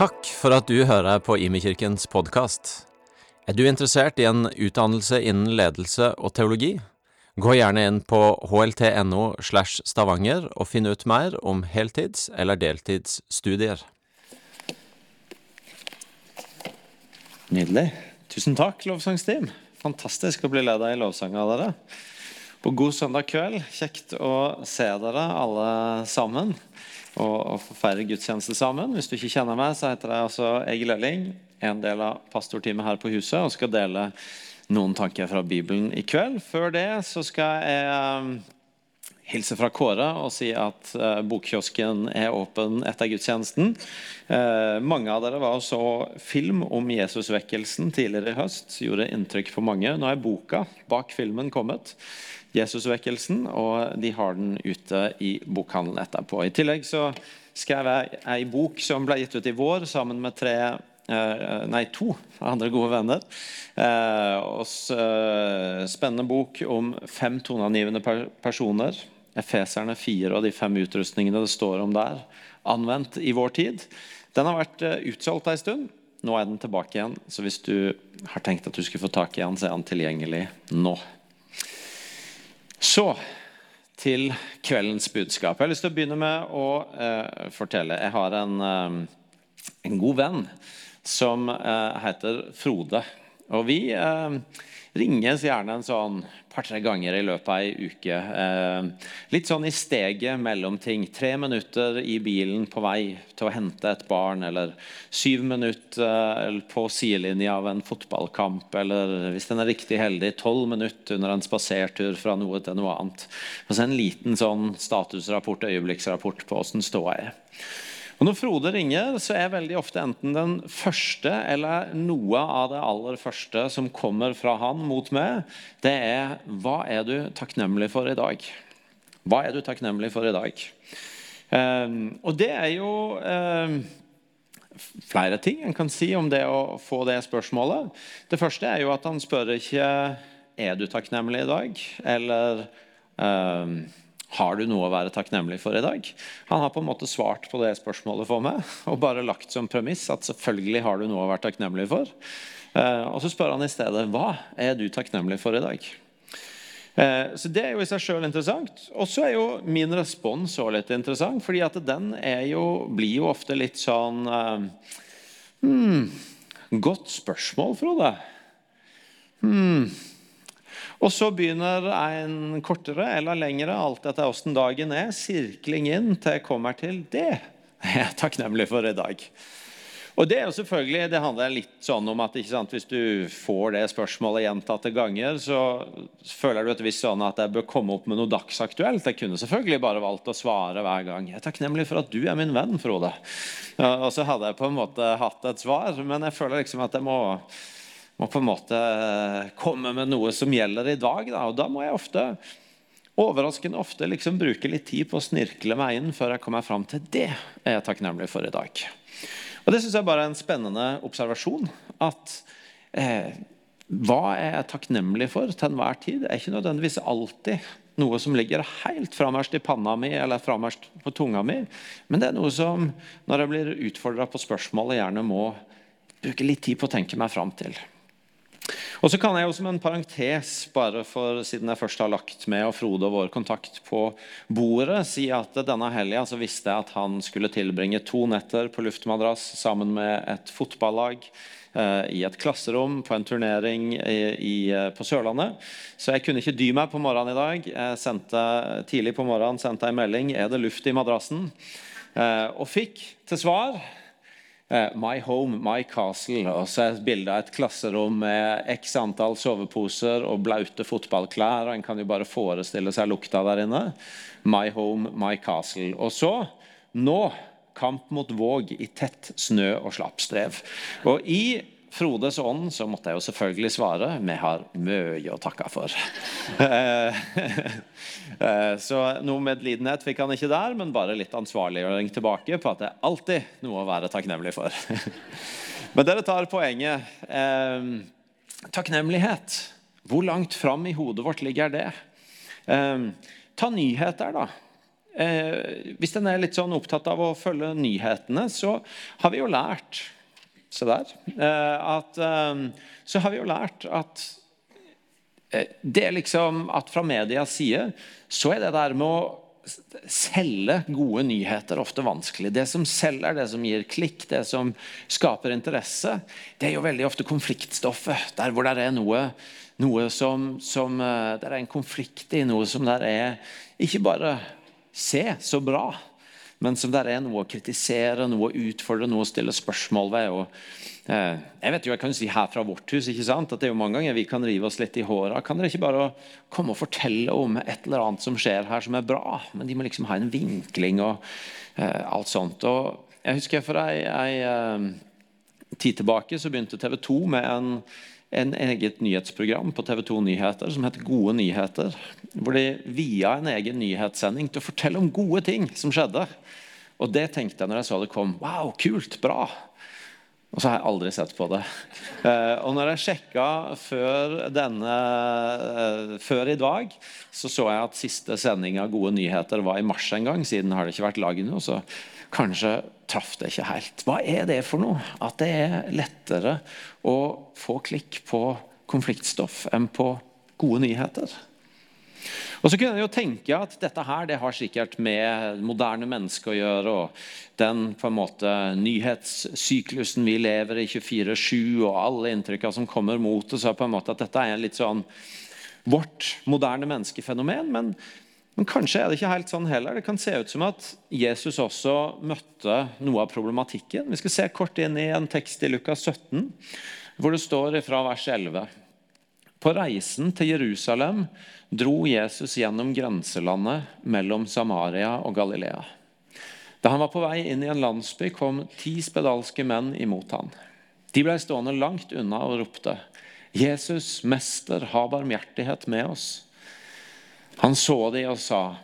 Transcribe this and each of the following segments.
Takk for at du hører på Imekirkens podkast. Er du interessert i en utdannelse innen ledelse og teologi? Gå gjerne inn på hlt.no slash stavanger og finn ut mer om heltids- eller deltidsstudier. Nydelig. Tusen takk, lovsangsteam. Fantastisk å bli ledet i lovsang av dere. På god søndag kveld. Kjekt å se dere alle sammen og, få feire gudstjeneste sammen. Hvis du ikke kjenner meg, så heter jeg altså Egil Elling. En del av pastorteamet her på huset og skal dele noen tanker fra Bibelen i kveld. Før det så skal jeg hilse fra Kåre og si at uh, bokkiosken er åpen etter gudstjenesten. Uh, mange av dere var og så film om Jesusvekkelsen tidligere i høst. Gjorde inntrykk på mange. Nå er boka bak filmen kommet. Jesusvekkelsen, og de har den ute i bokhandelen etterpå. I tillegg så skrev jeg ei bok som ble gitt ut i vår sammen med tre Eh, nei, to andre gode venner. Eh, og eh, spennende bok om fem toneangivende personer. Efeserne fire og de fem utrustningene det står om der, anvendt i vår tid. Den har vært utsolgt en stund. Nå er den tilbake igjen. Så hvis du har tenkt at du skulle få tak i den, så er den tilgjengelig nå. Så til kveldens budskap. Jeg har lyst til å begynne med å eh, fortelle. Jeg har en, eh, en god venn som eh, heter Frode. Og vi eh, ringes gjerne en sånn par-tre ganger i løpet av ei uke. Eh, litt sånn i steget mellom ting. Tre minutter i bilen på vei til å hente et barn, eller syv minutter på sidelinja av en fotballkamp, eller hvis den er riktig heldig, tolv minutter under en spasertur fra noe til noe annet. Og så en liten sånn statusrapport, øyeblikksrapport på åssen ståa er. Og Når Frode ringer, så er veldig ofte enten den første eller noe av det aller første som kommer fra han mot meg, det er 'Hva er du takknemlig for i dag?' Hva er du takknemlig for i dag? Um, og det er jo um, flere ting en kan si om det å få det spørsmålet. Det første er jo at han spør ikke 'Er du takknemlig i dag?' eller um, har du noe å være takknemlig for i dag? Han har på en måte svart på det spørsmålet for meg og bare lagt som premiss at selvfølgelig har du noe å være takknemlig for. Eh, og så spør han i stedet hva er du takknemlig for i dag? Eh, så Det er jo i seg sjøl interessant. Og så er jo min respons også litt interessant. fordi at den jo, blir jo ofte litt sånn eh, hmm, Godt spørsmål, Frode. Hmm, og så begynner en kortere eller lengre, alt etter åssen dagen er, sirkling inn til jeg kommer til det jeg er takknemlig for i dag. Og Det er jo selvfølgelig, det handler litt sånn om at sant, hvis du får det spørsmålet gjentatte ganger, så føler du et visst sånn at jeg bør komme opp med noe dagsaktuelt. Jeg kunne selvfølgelig bare valgt å svare hver gang. Jeg er takknemlig for at du er min venn, Frode. Og så hadde jeg på en måte hatt et svar, men jeg føler liksom at jeg må må på en måte komme med noe som gjelder i dag. Da, og da må jeg ofte overraskende ofte liksom bruke litt tid på å snirkle meg inn før jeg kommer fram til det er jeg takknemlig for i dag. Og Det syns jeg bare er en spennende observasjon. At eh, hva er jeg takknemlig for til enhver tid, er ikke nødvendigvis alltid noe som ligger helt framerst i panna mi eller framerst på tunga mi. Men det er noe som, når jeg blir utfordra på spørsmålet, gjerne må bruke litt tid på å tenke meg fram til. Og så kan jeg jo som en parentes, bare for siden jeg først har lagt med og Frode og vår kontakt på bordet, si at denne helga visste jeg at han skulle tilbringe to netter på luftmadrass sammen med et fotballag eh, i et klasserom på en turnering i, i, eh, på Sørlandet. Så jeg kunne ikke dy meg på morgenen i dag. Jeg sendte, tidlig på morgenen sendte jeg en melding er det luft i madrassen. Eh, og fikk til svar Eh, my home, my castle. Og så er bildet av et klasserom med x antall soveposer og blaute fotballklær. og En kan jo bare forestille seg lukta der inne. My home, my castle. Og så, nå, kamp mot våg i tett snø og slappstrev. Og i Frodes ånd så måtte jeg jo selvfølgelig svare vi har mye å takke for. Eh, så noe medlidenhet fikk han ikke der, men bare litt ansvarliggjøring tilbake på at det er alltid noe å være takknemlig for. Men dere tar poenget. Eh, takknemlighet. Hvor langt fram i hodet vårt ligger det? Eh, ta nyheter, da. eh, hvis en er litt sånn opptatt av å følge nyhetene, så har vi jo lært Se der. Eh, at, eh, så har vi jo lært at eh, det er liksom at fra medias side så er det der med å selge gode nyheter ofte vanskelig. Det som selger, det som gir klikk, det som skaper interesse, det er jo veldig ofte konfliktstoffet. Der hvor det er noe, noe som, som det er en konflikt i, noe som der er ikke bare se så bra, men som der er noe å kritisere, noe å utfordre, noe å stille spørsmål ved. og eh, jeg vet jo, jeg kan si her fra vårt hus ikke sant, at det er jo mange ganger vi kan rive oss litt i håra. Kan dere ikke bare komme og fortelle om et eller annet som skjer her som er bra? Men de må liksom ha en vinkling og eh, alt sånt. og Jeg husker for ei, ei eh, tid tilbake så begynte TV 2 med en en eget nyhetsprogram på TV 2 Nyheter som heter Gode nyheter. Hvor de via en egen nyhetssending til å fortelle om gode ting som skjedde. Og det tenkte jeg når jeg så det kom. Wow, kult, bra. Og så har jeg aldri sett på det. Eh, og når jeg sjekka før, denne, eh, før i dag, så så jeg at siste sending av Gode nyheter var i mars en gang. Siden har det ikke vært laget noe. så kanskje traff det ikke helt. Hva er det for noe? At det er lettere å få klikk på konfliktstoff enn på gode nyheter. Og så kunne jeg jo tenke at Dette her, det har sikkert med moderne mennesker å gjøre. og Den på en måte nyhetssyklusen vi lever i 24-7, og alle inntrykkene som kommer mot oss. på en måte at Dette er litt sånn vårt moderne menneskefenomen. Men men kanskje er det ikke helt sånn heller. Det kan se ut som at Jesus også møtte noe av problematikken. Vi skal se kort inn i en tekst i Lukas 17, hvor det står fra vers 11. På reisen til Jerusalem dro Jesus gjennom grenselandet mellom Samaria og Galilea. Da han var på vei inn i en landsby, kom ti spedalske menn imot han. De ble stående langt unna og ropte, 'Jesus, mester, ha barmhjertighet med oss.' Han så de og sa,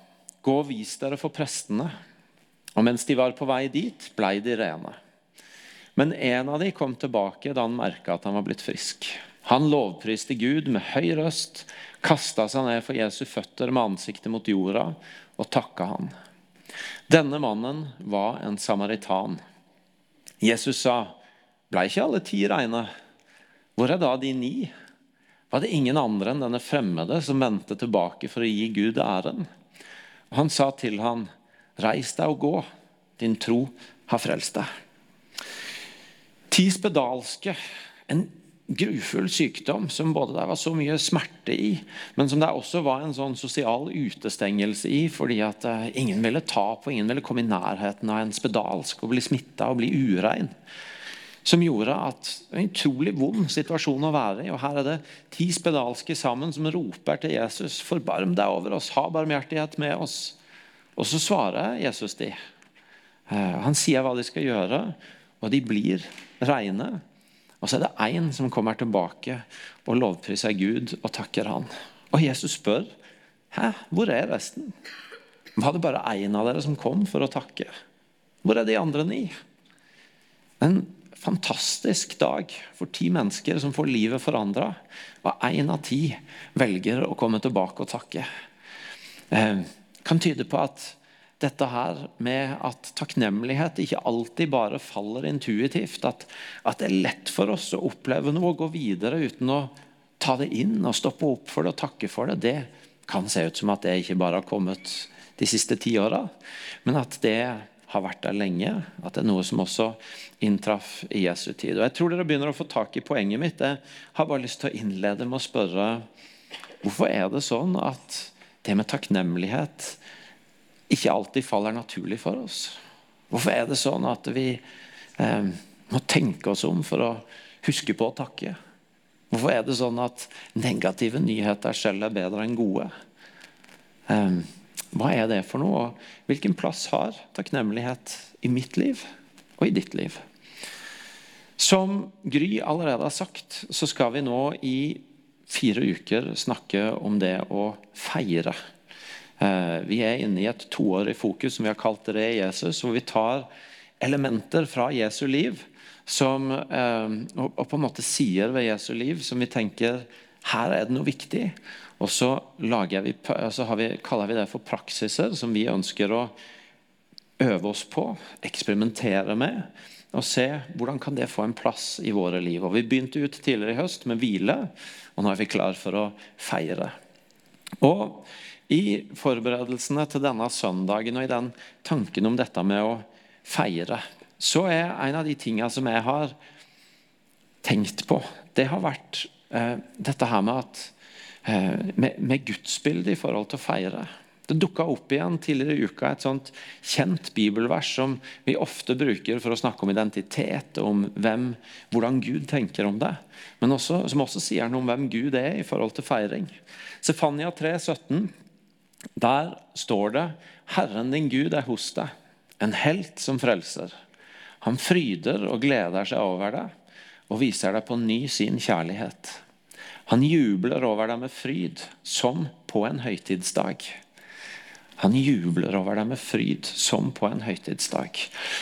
'Gå og vis dere for prestene.' Og mens de var på vei dit, blei de rene. Men en av de kom tilbake da han merka at han var blitt frisk. Han lovpriste Gud med høy røst, kasta seg ned for Jesu føtter med ansiktet mot jorda og takka han. Denne mannen var en samaritan. Jesus sa, 'Blei ikke alle ti reine? Hvor er da de ni?' Var det ingen andre enn denne fremmede som vendte tilbake for å gi Gud æren. Og han sa til han, 'Reis deg og gå. Din tro har frelst deg.' Ti spedalske, en grufull sykdom som både der var så mye smerte i, men som det også var en sånn sosial utestengelse i, fordi at eh, ingen ville ta på, ingen ville komme i nærheten av en spedalsk og bli smitta og bli urein som gjorde at det var en utrolig vond situasjon å være i. Og Her er det ti spedalske sammen som roper til Jesus, 'Forbarm deg over oss, ha barmhjertighet med oss.' Og så svarer Jesus de. Eh, han sier hva de skal gjøre, og de blir reine. Og så er det én som kommer tilbake og lovpriser Gud og takker han. Og Jesus spør, 'Hæ, hvor er resten?' Var det bare én av dere som kom for å takke? Hvor er de andre ni? Men fantastisk dag for ti mennesker som får livet forandra. Og én av ti velger å komme tilbake og takke. Eh, kan tyde på at dette her med at takknemlighet ikke alltid bare faller intuitivt. At, at det er lett for oss å oppleve noe og gå videre uten å ta det inn og stoppe opp for det og takke for det. Det kan se ut som at det ikke bare har kommet de siste ti åra, men at det har vært der lenge. At det er noe som også inntraff i Jesu tid. Og Jeg tror dere begynner å få tak i poenget mitt. Jeg har bare lyst til å innlede med å spørre hvorfor er det sånn at det med takknemlighet ikke alltid faller naturlig for oss? Hvorfor er det sånn at vi eh, må tenke oss om for å huske på å takke? Hvorfor er det sånn at negative nyheter selv er bedre enn gode? Eh, hva er det for noe? Og hvilken plass har takknemlighet i mitt liv og i ditt liv? Som Gry allerede har sagt, så skal vi nå i fire uker snakke om det å feire. Eh, vi er inne i et toårig fokus som vi har kalt det Jesus, hvor vi tar elementer fra Jesu liv som, eh, og på en måte sider ved Jesu liv som vi tenker her er det noe viktig. Og så, vi, så vi, kaller vi det for praksiser som vi ønsker å øve oss på, eksperimentere med. Og se hvordan kan det få en plass i våre liv. Og Vi begynte ut tidligere i høst med hvile, og nå er vi klar for å feire. Og I forberedelsene til denne søndagen og i den tanken om dette med å feire, så er en av de tingene som jeg har tenkt på, det har vært eh, dette her med at med, med gudsbildet i forhold til å feire. Det dukka opp igjen tidligere i uka et sånt kjent bibelvers som vi ofte bruker for å snakke om identitet, om hvem, hvordan Gud tenker om det. Men også, som også sier noe om hvem Gud er i forhold til feiring. Sefania 3, 17, Der står det Herren din Gud er hos deg, en helt som frelser. Han fryder og gleder seg over deg og viser deg på ny sin kjærlighet. Han jubler over deg med fryd, som på en høytidsdag. Han jubler over deg med fryd, som på en høytidsdag.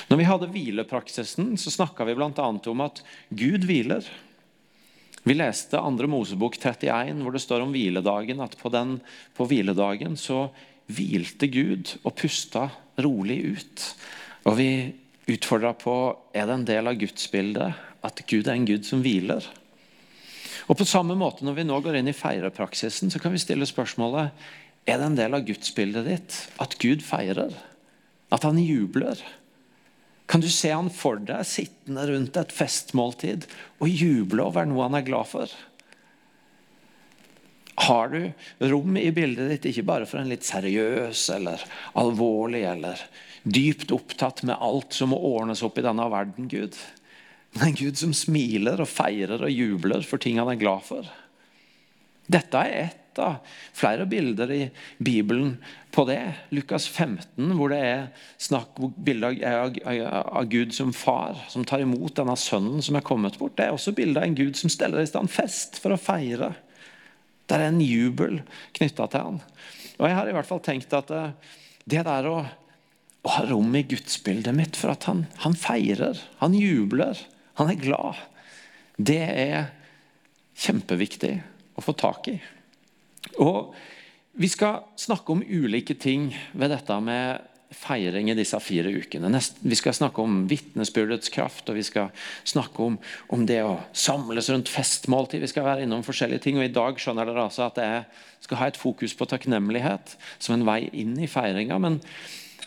Når vi hadde hvilepraksisen, så snakka vi bl.a. om at Gud hviler. Vi leste 2. Mosebok 31, hvor det står om hviledagen, at på, den, på hviledagen så hvilte Gud og pusta rolig ut. Og vi utfordra på er det en del av gudsbildet at Gud er en Gud som hviler. Og På samme måte når vi nå går inn i feirepraksisen, så kan vi stille spørsmålet er det en del av gudsbildet ditt at Gud feirer? At han jubler? Kan du se han for deg sittende rundt et festmåltid og juble over noe han er glad for? Har du rom i bildet ditt ikke bare for en litt seriøs eller alvorlig eller dypt opptatt med alt som må ordnes opp i denne verden, Gud? Men en Gud som smiler og feirer og jubler for ting han er glad for. Dette er ett av flere bilder i Bibelen på det. Lukas 15, hvor det er snakk bilde av, av, Gud som far, som tar imot denne sønnen som er kommet bort. Det er også bilde av en Gud som steller i stand fest for å feire. Det er en jubel knytta til han. Og Jeg har i hvert fall tenkt at eh, det der å, å ha rom i gudsbildet mitt for at han, han feirer, han jubler, han er glad, det er kjempeviktig å få tak i. Og Vi skal snakke om ulike ting ved dette med feiring i disse fire ukene. Vi skal snakke om vitnesbyrdets kraft, og vi skal snakke om, om, det å samles rundt festmåltid. Vi skal være innom forskjellige ting, og I dag skjønner dere altså at jeg skal ha et fokus på takknemlighet som en vei inn i feiringa. Men,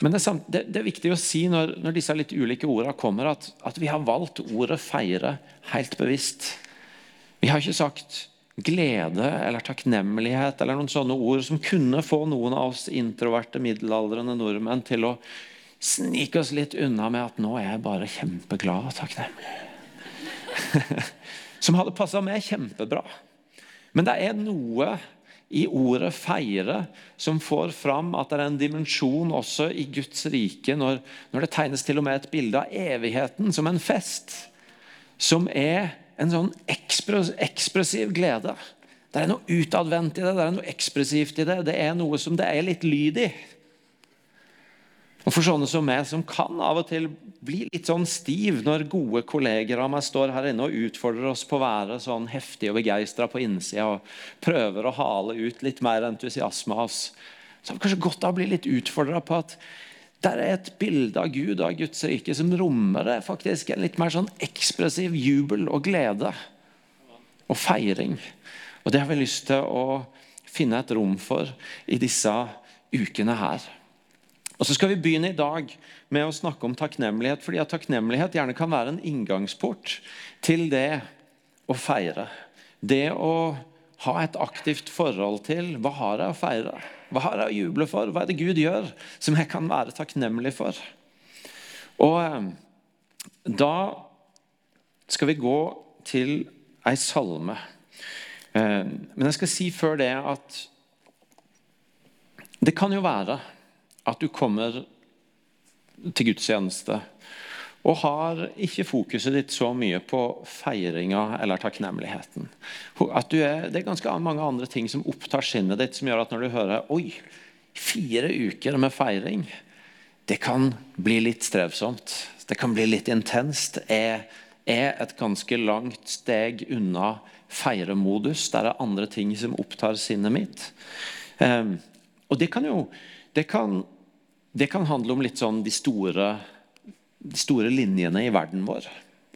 men det, det, det, er, viktig å si når, når disse litt ulike ordene kommer, at, at vi har valgt ordet 'feire' helt bevisst. Vi har ikke sagt glede eller takknemlighet eller noen sånne ord som kunne få noen av oss introverte middelaldrende nordmenn til å snike oss litt unna med at 'nå er jeg bare kjempeglad og takknemlig'. som hadde passa meg kjempebra. Men det er noe i ordet 'feire' som får fram at det er en dimensjon også i Guds rike når, når det tegnes til og med et bilde av evigheten som en fest, som er en sånn ekspressiv glede. Det er noe utadvendt i det, det er noe ekspressivt i det. Det er noe som det er litt lyd i. Og For sånne som meg, som kan av og til bli litt sånn stiv når gode kolleger av meg står her inne og utfordrer oss på å være sånn heftig og begeistra på innsida og prøver å hale ut litt mer entusiasme av oss, så har vi kanskje godt av å bli litt utfordra på at det er et bilde av Gud av Guds rike som rommer det faktisk en litt mer sånn ekspressiv jubel og glede og feiring. Og Det har vi lyst til å finne et rom for i disse ukene her. Og Så skal vi begynne i dag med å snakke om takknemlighet. fordi at takknemlighet gjerne kan være en inngangsport til det å feire. Det å ha et aktivt forhold til hva har jeg å feire? Hva har jeg å juble for? Hva er det Gud gjør som jeg kan være takknemlig for? Og eh, da skal vi gå til ei salme. Eh, men jeg skal si før det at det kan jo være at du kommer til gudstjeneste og har ikke fokuset ditt så mye på feiringa eller takknemligheten. Er, det er ganske mange andre ting som opptar sinnet ditt, som gjør at når du hører Oi, fire uker med feiring. Det kan bli litt strevsomt. Det kan bli litt intenst. Jeg er et ganske langt steg unna feiremodus. Der er andre ting som opptar sinnet mitt. Um, og det kan jo det kan, det kan, handle om litt sånn de store, de store linjene i verden vår.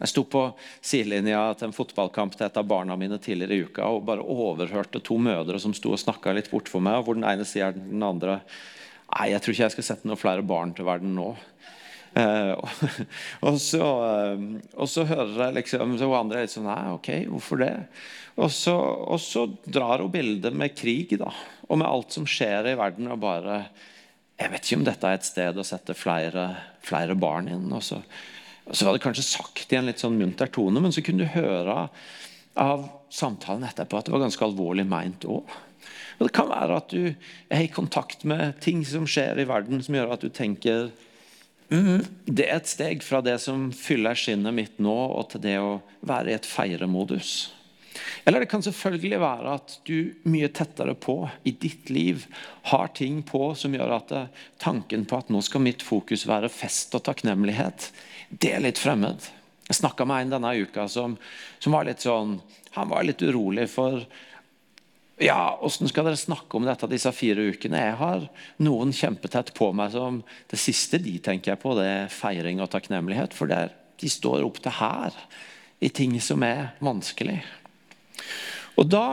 Jeg sto på sidelinja til en fotballkamp til et av barna mine tidligere i uka og bare overhørte to mødre som sto og snakka litt bort for meg, hvor den ene sier til den andre Nei, jeg tror ikke jeg skal sette noen flere barn til verden nå. Eh, og, så, eh, og, så, hører jeg liksom så andre er litt sånn Nei, ok, hvorfor det? Og så, og så drar hun bildet med krig da, og med alt som skjer i verden. og bare Jeg vet ikke om dette er et sted å sette flere, flere barn inn. og så så var det kanskje sagt i en litt sånn munter tone, men så kunne du høre av samtalen etterpå at det var ganske alvorlig meint òg. Det kan være at du er i kontakt med ting som skjer i verden, som gjør at du tenker mm, det er et steg fra det som fyller skinnet mitt nå, og til det å være i et feiremodus. Eller det kan selvfølgelig være at du mye tettere på i ditt liv har ting på som gjør at tanken på at nå skal mitt fokus være fest og takknemlighet, det er litt fremmed. Jeg snakka med en denne uka som, som, var litt sånn Han var litt urolig for ja, Åssen skal dere snakke om dette disse fire ukene? Jeg har noen kjempetett på meg som Det siste de tenker jeg på, det er feiring og takknemlighet. For er, de står opp til her i ting som er vanskelig. Og da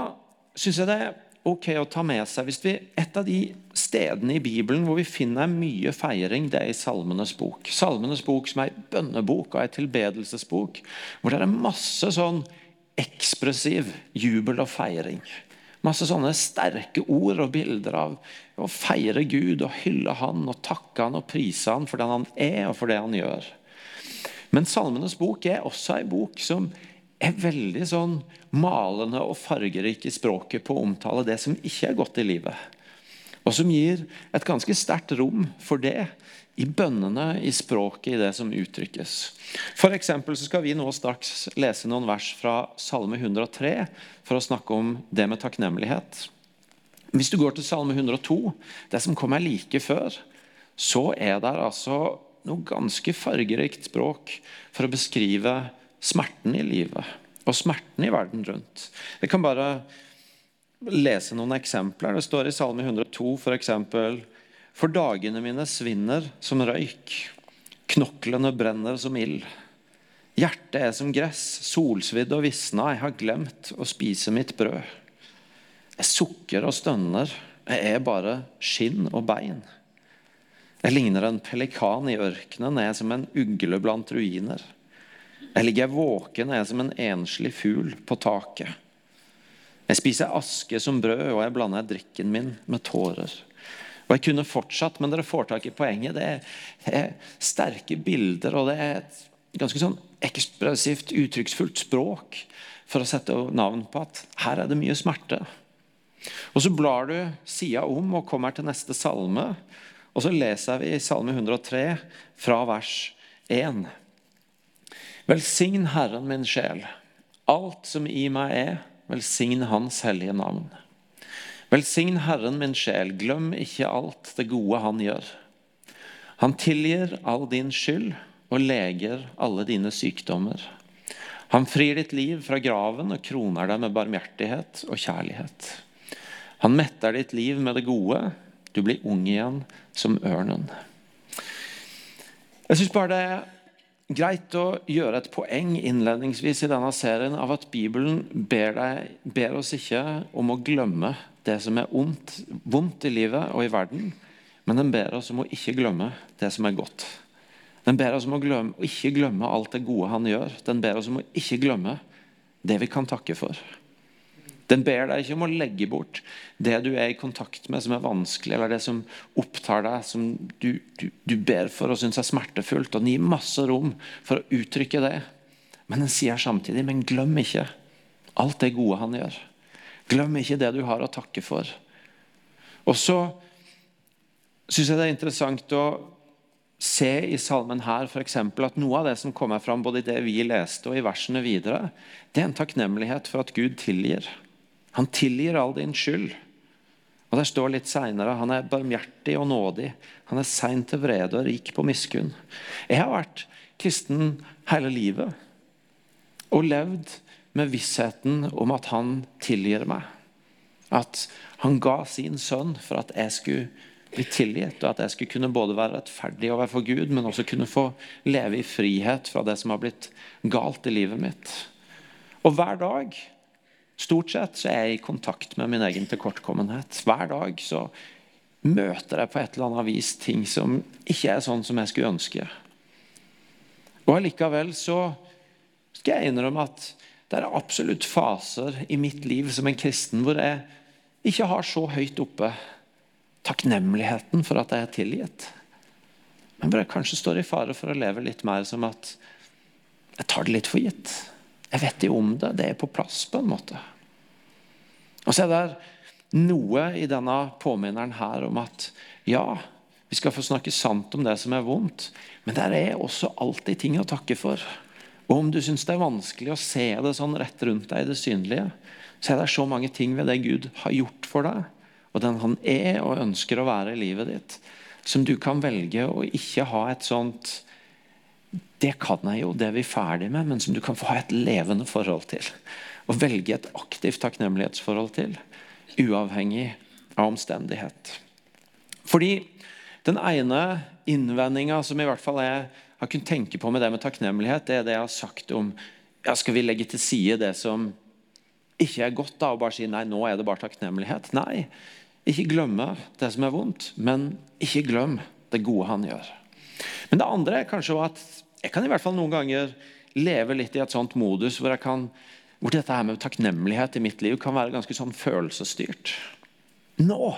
syns jeg det er ok å ta med seg hvis vi, Et av de stedene i Bibelen hvor vi finner mye feiring, det er i Salmenes bok. Salmenes bok som er ei bønnebok og ei tilbedelsesbok. Hvor det er masse sånn ekspressiv jubel og feiring. Masse sånne sterke ord og bilder av å feire Gud og hylle Han og takke Han og prise Han for den Han er og for det Han gjør. Men Salmenes bok er også en bok som er veldig sånn malende og fargerik i språket på å omtale det som ikke er godt i livet. Og som gir et ganske sterkt rom for det i bønnene, i språket, i det som uttrykkes. For så skal vi nå straks lese noen vers fra Salme 103 for å snakke om det med takknemlighet. Hvis du går til Salme 102, det som kom her like før, så er det altså noe ganske fargerikt språk for å beskrive smerten i livet og smerten i verden rundt. Jeg kan bare lese noen eksempler. Det står i Salme 102 f.eks.: For, for dagene mine svinner som røyk, knoklene brenner som ild. Hjertet er som gress, solsvidd og visna, jeg har glemt å spise mitt brød. Jeg sukker og stønner, jeg er bare skinn og bein. Jeg ligner en pelikan i ørkenen, jeg er som en ugle blant ruiner. Jeg ligger våken jeg er som en enslig fugl på taket. Jeg spiser aske som brød, og jeg blander drikken min med tårer. Og Jeg kunne fortsatt, men dere får tak i poenget. Det er, er sterke bilder, og det er et ganske sånn ekspressivt, uttrykksfullt språk for å sette navn på at her er det mye smerte. Og Så blar du sida om og kommer til neste salme. Og så leser vi i Salme 103 fra vers 1. Velsign Herren min sjel, alt som i meg er, velsign Hans hellige navn. Velsign Herren min sjel, glem ikke alt det gode Han gjør. Han tilgir all din skyld og leger alle dine sykdommer. Han frir ditt liv fra graven og kroner deg med barmhjertighet og kjærlighet. Han metter ditt liv med det gode, du blir ung igjen som ørnen. Jeg synes bare det er greit å gjøre et poeng innledningsvis i denne serien av at Bibelen ber, deg, ber oss ikke om å glemme det som er ondt, vondt i livet og i verden, men den ber oss om å ikke glemme det som er godt. Den ber oss om å, glemme, å ikke glemme alt det gode han gjør. Den ber oss om å ikke glemme det vi kan takke for. Den ber deg ikke om å legge bort det du er i kontakt med som er vanskelig, eller det som opptar deg, som du, du, du ber for og syns er smertefullt. Og den gir masse rom for å uttrykke det. Men den sier samtidig men glem ikke alt det gode han gjør. Glem ikke det du har å takke for. Og så syns jeg det er interessant å se i salmen her for eksempel, at noe av det som kommer fram både i det vi leste og i versene videre, det er en takknemlighet for at Gud tilgir. Han tilgir all din skyld. Og Der står litt seinere han er barmhjertig og nådig. Han er sein til vrede og rik på miskunn. Jeg har vært kristen hele livet og levd med vissheten om at han tilgir meg. At han ga sin sønn for at jeg skulle bli tilgitt, og at jeg skulle kunne både være rettferdig overfor Gud, men også kunne få leve i frihet fra det som har blitt galt i livet mitt. Og hver dag stort sett, så er jeg i kontakt med min egen tilkortkommenhet. Hver dag så møter jeg på et eller annet vis ting som ikke er sånn som jeg skulle ønske. Og allikevel så skal jeg innrømme at det er absolutt faser i mitt liv som en kristen hvor jeg ikke har så høyt oppe takknemligheten for at jeg er tilgitt. Men hvor jeg kanskje står i fare for å leve litt mer som at jeg tar det litt for gitt. Jeg vet jo om det. Det er på plass, på en måte. Og så er det noe i denne påminneren her om at ja, vi skal få snakke sant om det som er vondt, men der er også alltid ting å takke for. Og om du syns det er vanskelig å se det sånn rett rundt deg i det synlige, så er det så mange ting ved det Gud har gjort for deg, og den han er og ønsker å være i livet ditt, som du kan velge å ikke ha et sånt Det kan jeg jo, det er vi ferdig med, men som du kan få ha et levende forhold til. Og velge et aktivt takknemlighetsforhold til, uavhengig av omstendighet. Fordi den ene innvendinga som i hvert fall jeg har kunnet tenke på med det med takknemlighet, det er det jeg har sagt om ja, Skal vi legge til side det som ikke er godt, da, og bare si nei, nå er det bare takknemlighet? Nei, ikke glemme det som er vondt, men ikke glem det gode han gjør. Men det andre er kanskje at jeg kan i hvert fall noen ganger leve litt i et sånt modus hvor, kan, hvor dette her med takknemlighet i mitt liv kan være ganske sånn følelsesstyrt. Nå!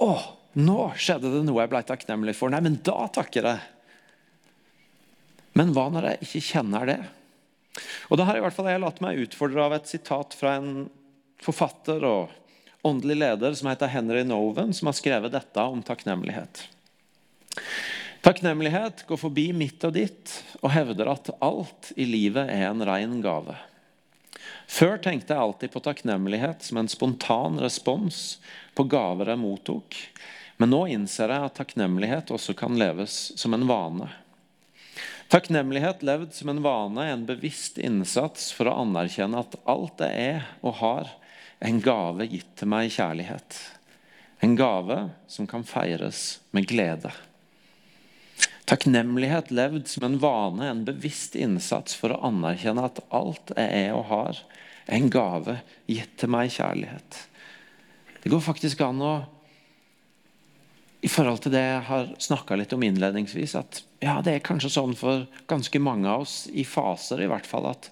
Å, nå skjedde det noe jeg ble takknemlig for. Nei, men da takker jeg. Men hva når jeg ikke kjenner det? Og Da har i hvert fall jeg latt meg utfordre av et sitat fra en forfatter og åndelig leder som heter Henry Noven, som har skrevet dette om takknemlighet. Takknemlighet går forbi mitt og ditt og hevder at alt i livet er en rein gave. Før tenkte jeg alltid på takknemlighet som en spontan respons på gaver jeg mottok, men nå innser jeg at takknemlighet også kan leves som en vane. Takknemlighet levd som en vane er en bevisst innsats for å anerkjenne at alt jeg er og har, er en gave gitt til meg i kjærlighet. En gave som kan feires med glede. Takknemlighet levd som en vane, en bevisst innsats for å anerkjenne at alt jeg er og har, er en gave gitt til meg i kjærlighet. Det går faktisk an å i forhold til det jeg har snakka litt om innledningsvis, at ja, det er kanskje sånn for ganske mange av oss, i faser i hvert fall, at,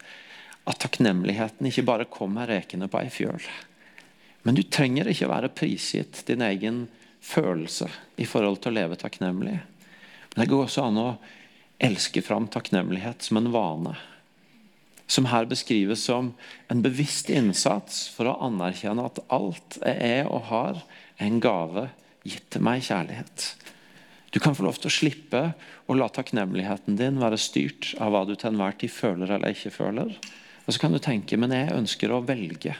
at takknemligheten ikke bare kommer rekende på ei fjøl. Men du trenger ikke være prisgitt din egen følelse i forhold til å leve takknemlig. Men det går også an å elske fram takknemlighet som en vane. Som her beskrives som en bevisst innsats for å anerkjenne at alt jeg er og har, er en gave gitt til meg kjærlighet. Du kan få lov til å slippe å la takknemligheten din være styrt av hva du til enhver tid føler eller ikke føler. Og så kan du tenke men jeg ønsker å velge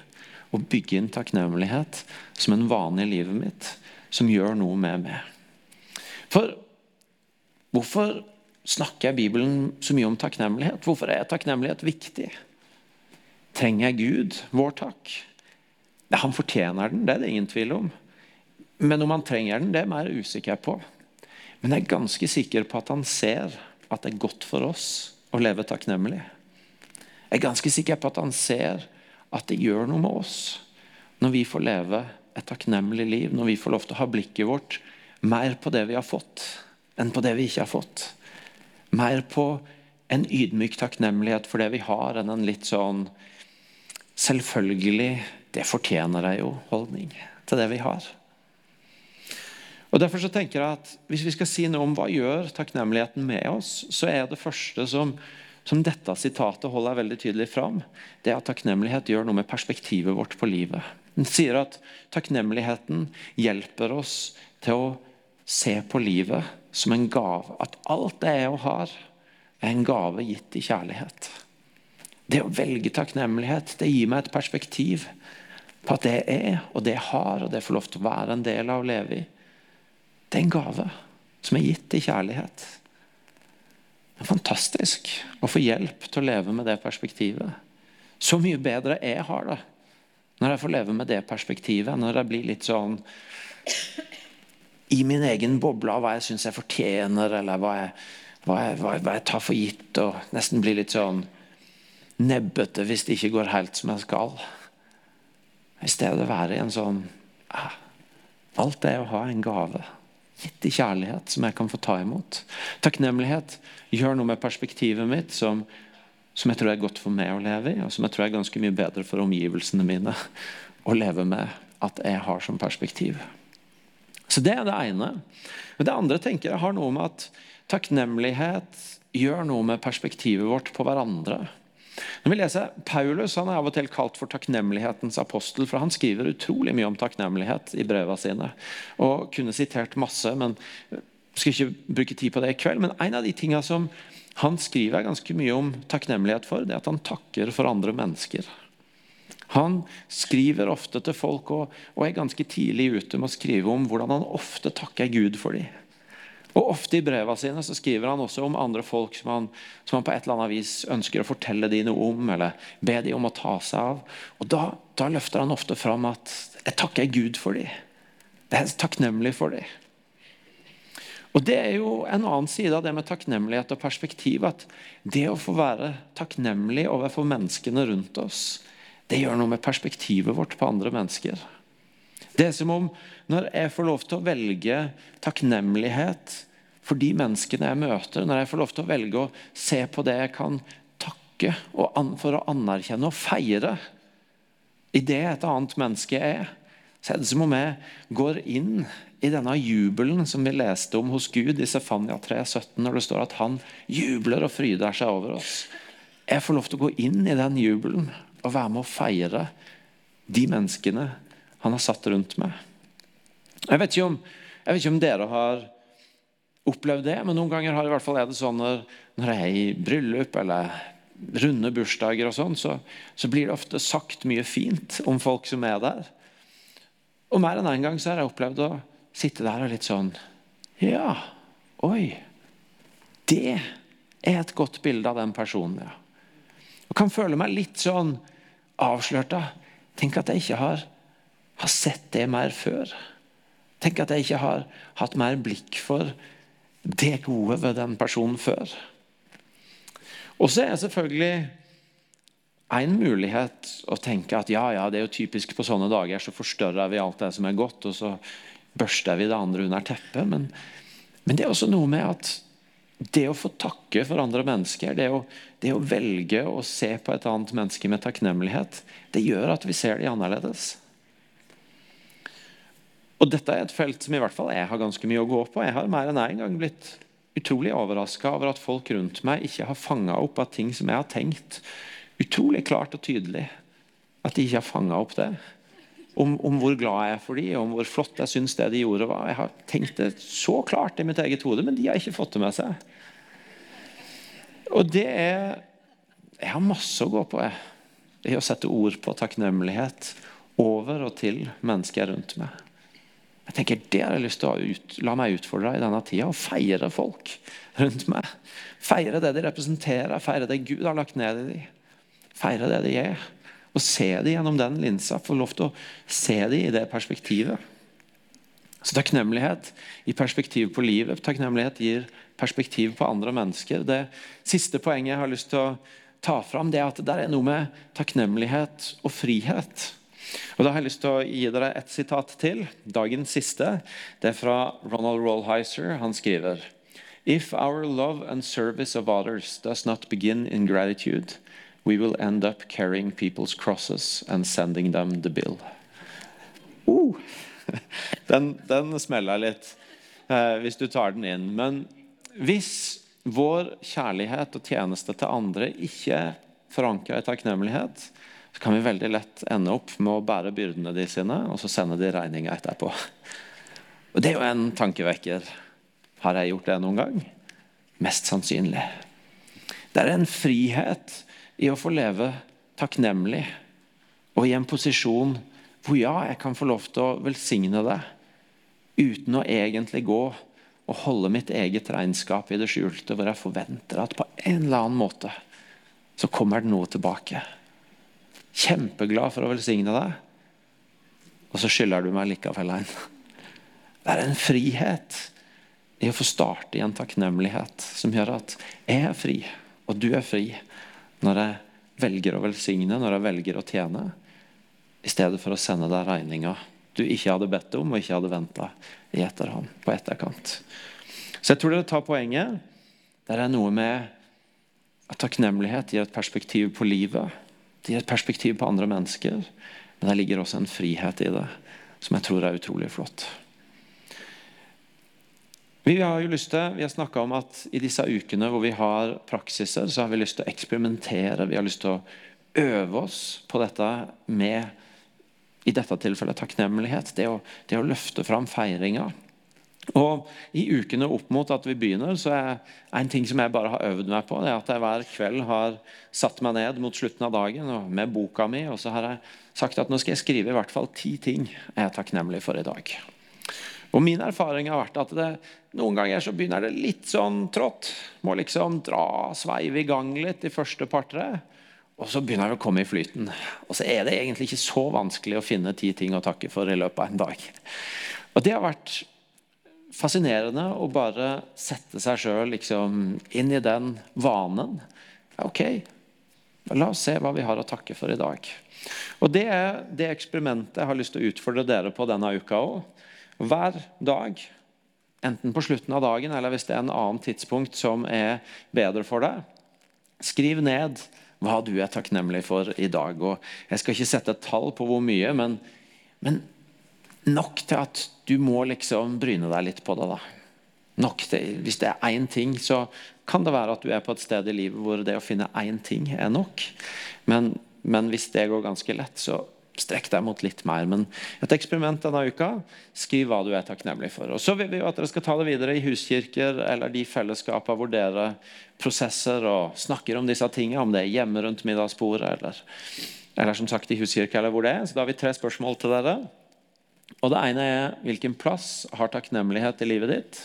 å bygge inn takknemlighet som en vane i livet mitt, som gjør noe med meg. For hvorfor snakker jeg Bibelen så mye om takknemlighet? Hvorfor er takknemlighet viktig? Trenger jeg Gud vår takk? Han fortjener den, det er det ingen tvil om. Men om han trenger den, det er jeg mer usikker på. Men jeg er ganske sikker på at han ser at det er godt for oss å leve takknemlig. Jeg er ganske sikker på at han ser at det gjør noe med oss når vi får leve et takknemlig liv, når vi får lov til å ha blikket vårt mer på det vi har fått, enn på det vi ikke har fått. Mer på en ydmyk takknemlighet for det vi har, enn en litt sånn selvfølgelig 'det fortjener jeg jo'-holdning til det vi har. Og Derfor så tenker jeg at Hvis vi skal si noe om hva gjør takknemligheten med oss, så er det første som, som dette sitatet holder veldig tydelig fram, det er at takknemlighet gjør noe med perspektivet vårt på livet. Den sier at takknemligheten hjelper oss til å se på livet som en gave. At alt det og har, er en gave gitt i kjærlighet. Det å velge takknemlighet det gir meg et perspektiv på at det er, og det jeg har, og det får lov til å være en del av å leve i det er en gave som er gitt i kjærlighet. Det er fantastisk å få hjelp til å leve med det perspektivet. Så mye bedre jeg har det når jeg får leve med det perspektivet. Når jeg blir litt sånn i min egen boble av hva jeg syns jeg fortjener, eller hva jeg, hva, jeg, hva, jeg, tar for gitt. Og nesten blir litt sånn nebbete hvis det ikke går helt som jeg skal. I stedet være i en sånn ah, Alt er å ha en gave. Gitt i kjærlighet som jeg kan få ta imot. Takknemlighet gjør noe med perspektivet mitt som, som jeg tror er godt for meg å leve i, og som jeg tror er ganske mye bedre for omgivelsene mine å leve med at jeg har som perspektiv. Så Det er det ene. Men det andre tenker jeg har noe med at takknemlighet gjør noe med perspektivet vårt på hverandre. Når vi leser Paulus han er av og til kalt for takknemlighetens apostel, for han skriver utrolig mye om takknemlighet i brevene sine. Og kunne sitert masse, men skal ikke bruke tid på det i kveld. Men en av de tingene som han skriver ganske mye om takknemlighet for, det er at han takker for andre mennesker. Han skriver ofte til folk og, og, er ganske tidlig ute med å skrive om hvordan han ofte takker Gud for dem. Og Ofte i brevene sine så skriver han også om andre folk som han, som han på et eller annet vis ønsker å fortelle dem noe om, eller be dem om å ta seg av. Og Da, da løfter han ofte fram at 'jeg takker Gud for dem'. Jeg er takknemlig for dem. Og Det er jo en annen side av det med takknemlighet og perspektiv. At det å få være takknemlig overfor menneskene rundt oss, det gjør noe med perspektivet vårt på andre mennesker. Det er som om når jeg får lov til å velge takknemlighet for de menneskene jeg møter, når jeg får lov til å velge å se på det jeg kan takke for å anerkjenne og feire i det et annet menneske er, så er det som om jeg går inn i denne jubelen som vi leste om hos Gud i Sefania 3, 17, når det står at han jubler og fryder seg over oss. Jeg får lov til å gå inn i den jubelen og være med å feire de menneskene han har satt rundt meg. Jeg vet ikke om, vet ikke om dere har opplevd det, men noen ganger har i hvert fall er det sånn når, når jeg er i bryllup eller runde bursdager, og sånn, så, så, blir det ofte sagt mye fint om folk som er der. Og mer enn én en gang så har jeg opplevd å sitte der og litt sånn Ja, oi. Det er et godt bilde av den personen, ja. Kan føle meg litt sånn avslørta. Tenk at jeg ikke har, har, sett det mer før. Tenk at jeg ikke har hatt mer blikk for det gode ved den personen før. Og så er selvfølgelig en mulighet å tenke at ja, ja, det er jo typisk på sånne dager så forstørrer vi alt det som er godt, og så børster vi det andre under teppet. Men, men det er også noe med at det å få takke for andre mennesker, det å, det å, velge å se på et annet menneske med takknemlighet, det gjør at vi ser de annerledes. Og Dette er et felt som i hvert fall jeg har ganske mye å gå på. Jeg har mer enn én gang blitt utrolig overraska over at folk rundt meg ikke har fanga opp at ting som jeg har tenkt utrolig klart og tydelig, at de ikke har fanga opp det. Om, om, hvor glad jeg er for dem, om hvor flott jeg syns det de gjorde var. Jeg har tenkt det så klart i mitt eget hode, men de har ikke fått det med seg. Og det er Jeg har masse å gå på jeg, i å sette ord på takknemlighet over og til mennesker rundt meg. Jeg tenker Det har jeg lyst til å ut, la meg utfordre i denne tida. Å feire folk rundt meg. Feire det de representerer, feire det Gud har lagt ned i dem. Feire det de er. Og se dem gjennom den linsa. Få lov til å se dem i det perspektivet. Så takknemlighet i perspektiv på livet. Takknemlighet gir perspektiv på andre mennesker. Det siste poenget jeg har lyst til å ta fram, det er at det er noe med takknemlighet og frihet. Og Da har jeg lyst til å gi dere et sitat til. Dagens siste. Det er fra Ronald Rollheiser. Han skriver If our love and service of others does not begin in gratitude, we will end up carrying people's crosses and sending them the bill. Uh, den, den smeller litt eh, hvis du tar den inn. Men hvis vår kjærlighet og tjeneste til andre ikke forankra i takknemlighet, så kan vi veldig lett ende opp med å bære byrdene de sine og så sende de regninga etterpå. Og Det er jo en tankevekker. Har jeg gjort det noen gang? Mest sannsynlig. Det er en frihet i å få leve takknemlig og i en posisjon hvor ja, jeg kan få lov til å velsigne det uten å egentlig gå og holde mitt eget regnskap i det skjulte, hvor jeg forventer at på en eller annen måte så kommer det noe tilbake. Kjempeglad for å velsigne deg. Og så skylder du meg likevel en. Det er en frihet i å få starte i en takknemlighet som gjør at jeg er fri, og du er fri, når jeg velger å velsigne, når jeg velger å tjene, i stedet for å sende deg regninga du ikke hadde bedt om og ikke hadde venta i etterhånd, på etterkant. Så jeg tror dere tar poenget. Det er noe med at takknemlighet gir et perspektiv på livet. Det gir et perspektiv på andre mennesker. Men det ligger også en frihet i det som jeg tror er utrolig flott. Vi har jo lyst til, vi har snakka om at i disse ukene hvor vi har praksiser, så har vi lyst til å eksperimentere. Vi har lyst til å øve oss på dette med i dette tilfellet takknemlighet. Det å, det å løfte fram feiringa. Og I ukene opp mot at vi begynner, så er en ting som jeg bare har øvd meg på, det er at jeg hver kveld har satt meg ned mot slutten av dagen og med boka mi og så har jeg sagt at nå skal jeg skrive i hvert fall ti ting jeg er takknemlig for i dag. Og Min erfaring har vært at det, noen ganger så begynner det litt sånn trått. Må liksom dra, sveive i gang litt i første par-tre. Og så begynner det å komme i flyten. Og så er det egentlig ikke så vanskelig å finne ti ting å takke for i løpet av en dag. Og det har vært fascinerende å bare sette seg sjøl liksom inn i den vanen. Ok, la oss se hva vi har å takke for i dag. Og Det er det eksperimentet jeg har lyst til å utfordre dere på denne uka òg. Hver dag, enten på slutten av dagen eller hvis det er en annen tidspunkt som er bedre for deg, skriv ned hva du er takknemlig for i dag. Og jeg skal ikke sette et tall på hvor mye, men, men nok til at du må liksom bryne deg litt på det. da. Nok til, hvis det er én ting, så kan det være at du er på et sted i livet hvor det å finne én ting er nok. Men, men hvis det går ganske lett, så Strekk deg mot litt mer. Men et eksperiment denne uka. Skriv hva du er takknemlig for. Og Så vil vi jo at dere skal ta det videre i huskirker eller de fellesskapene hvor dere prosesser og snakker om disse tingene, om det er hjemme rundt middagsbordet eller, eller som sagt i huskirke eller hvor det er. Så da har vi tre spørsmål til dere. Og Det ene er hvilken plass har takknemlighet i livet ditt?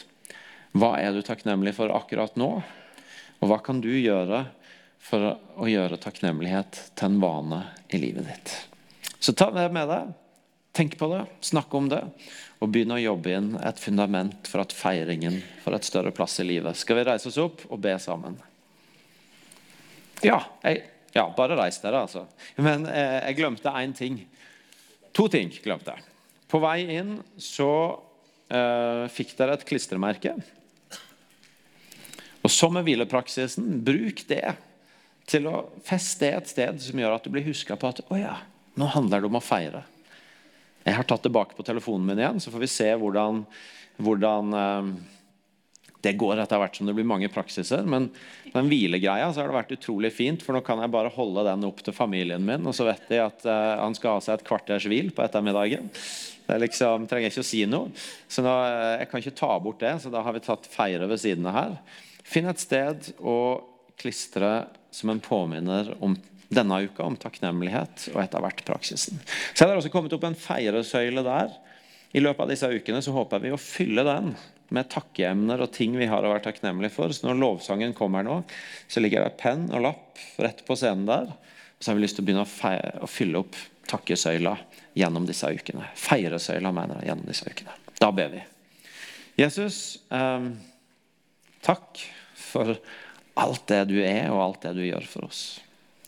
Hva er du takknemlig for akkurat nå? Og hva kan du gjøre for å gjøre takknemlighet til en vane i livet ditt? Så ta det med deg. Tenk på det, snakk om det, og begynn å jobbe inn et fundament for at feiringen får et større plass i livet. Skal vi reise oss opp og be sammen? Ja, jeg, ja bare reis dere, altså. Men eh, jeg glemte én ting. To ting glemte jeg. På vei inn så eh, fikk dere et klistremerke. Og som med hvilepraksisen, bruk det til å feste et sted som gjør at du blir huska på at å ja, nå handler det om å feire. Jeg har tatt tilbake på telefonen min igjen, så får vi se hvordan, hvordan eh, det går etter hvert som det blir mange praksiser. Men den hvilegreia så har det vært utrolig fint, for nå kan jeg bare holde den opp til familien min, og så vet de at uh, han skal ha seg et kvarters hvil på ettermiddagen. Det liksom, trenger jeg ikke å si noe. Så nå, uh, jeg kan ikke ta bort det, så da har vi tatt feire ved siden av her. Finn et sted å klistre som en påminner om denne uka om takknemlighet og etter hvert praksisen. Så er det også kommet opp en feiresøyle der. I løpet av disse ukene så håper vi å fylle den med takkeemner og ting vi har å være takknemlige for. Så når lovsangen kommer nå, så ligger det penn og lapp rett på scenen der. Så har vi lyst til å begynne å, å fylle opp takkesøyla gjennom disse ukene. Feiresøyla, mener jeg, gjennom disse ukene. Da ber vi. Jesus, eh, takk for alt det du er, og alt det du gjør for oss.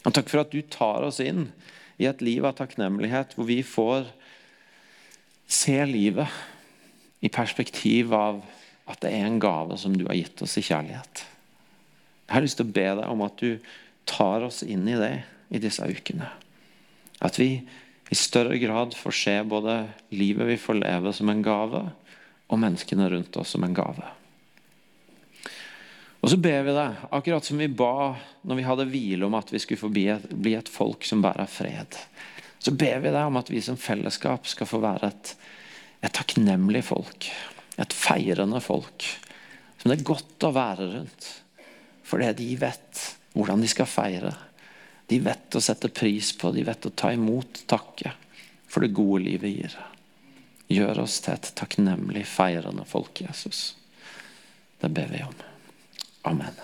Og takk for at du tar oss inn i et liv av takknemlighet, hvor vi får se livet i perspektiv av at det er en gave som du har gitt oss i kjærlighet. Jeg har lyst til å be deg om at du tar oss inn i det i disse ukene. At vi i større grad får se både livet vi får leve som en gave, og menneskene rundt oss som en gave. Og så ber vi deg, akkurat som vi ba når vi hadde hvile om at vi skulle få bli et, folk som bærer fred. Så ber vi deg om at vi som fellesskap skal få være et, et takknemlig folk. Et feirende folk. Som det er godt å være rundt. Fordi de vet hvordan de skal feire. De vet å sette pris på, de vet å ta imot takke for det gode livet gir. Gjør oss til et takknemlig, feirende folk, Jesus. Det ber vi om. 阿门呐、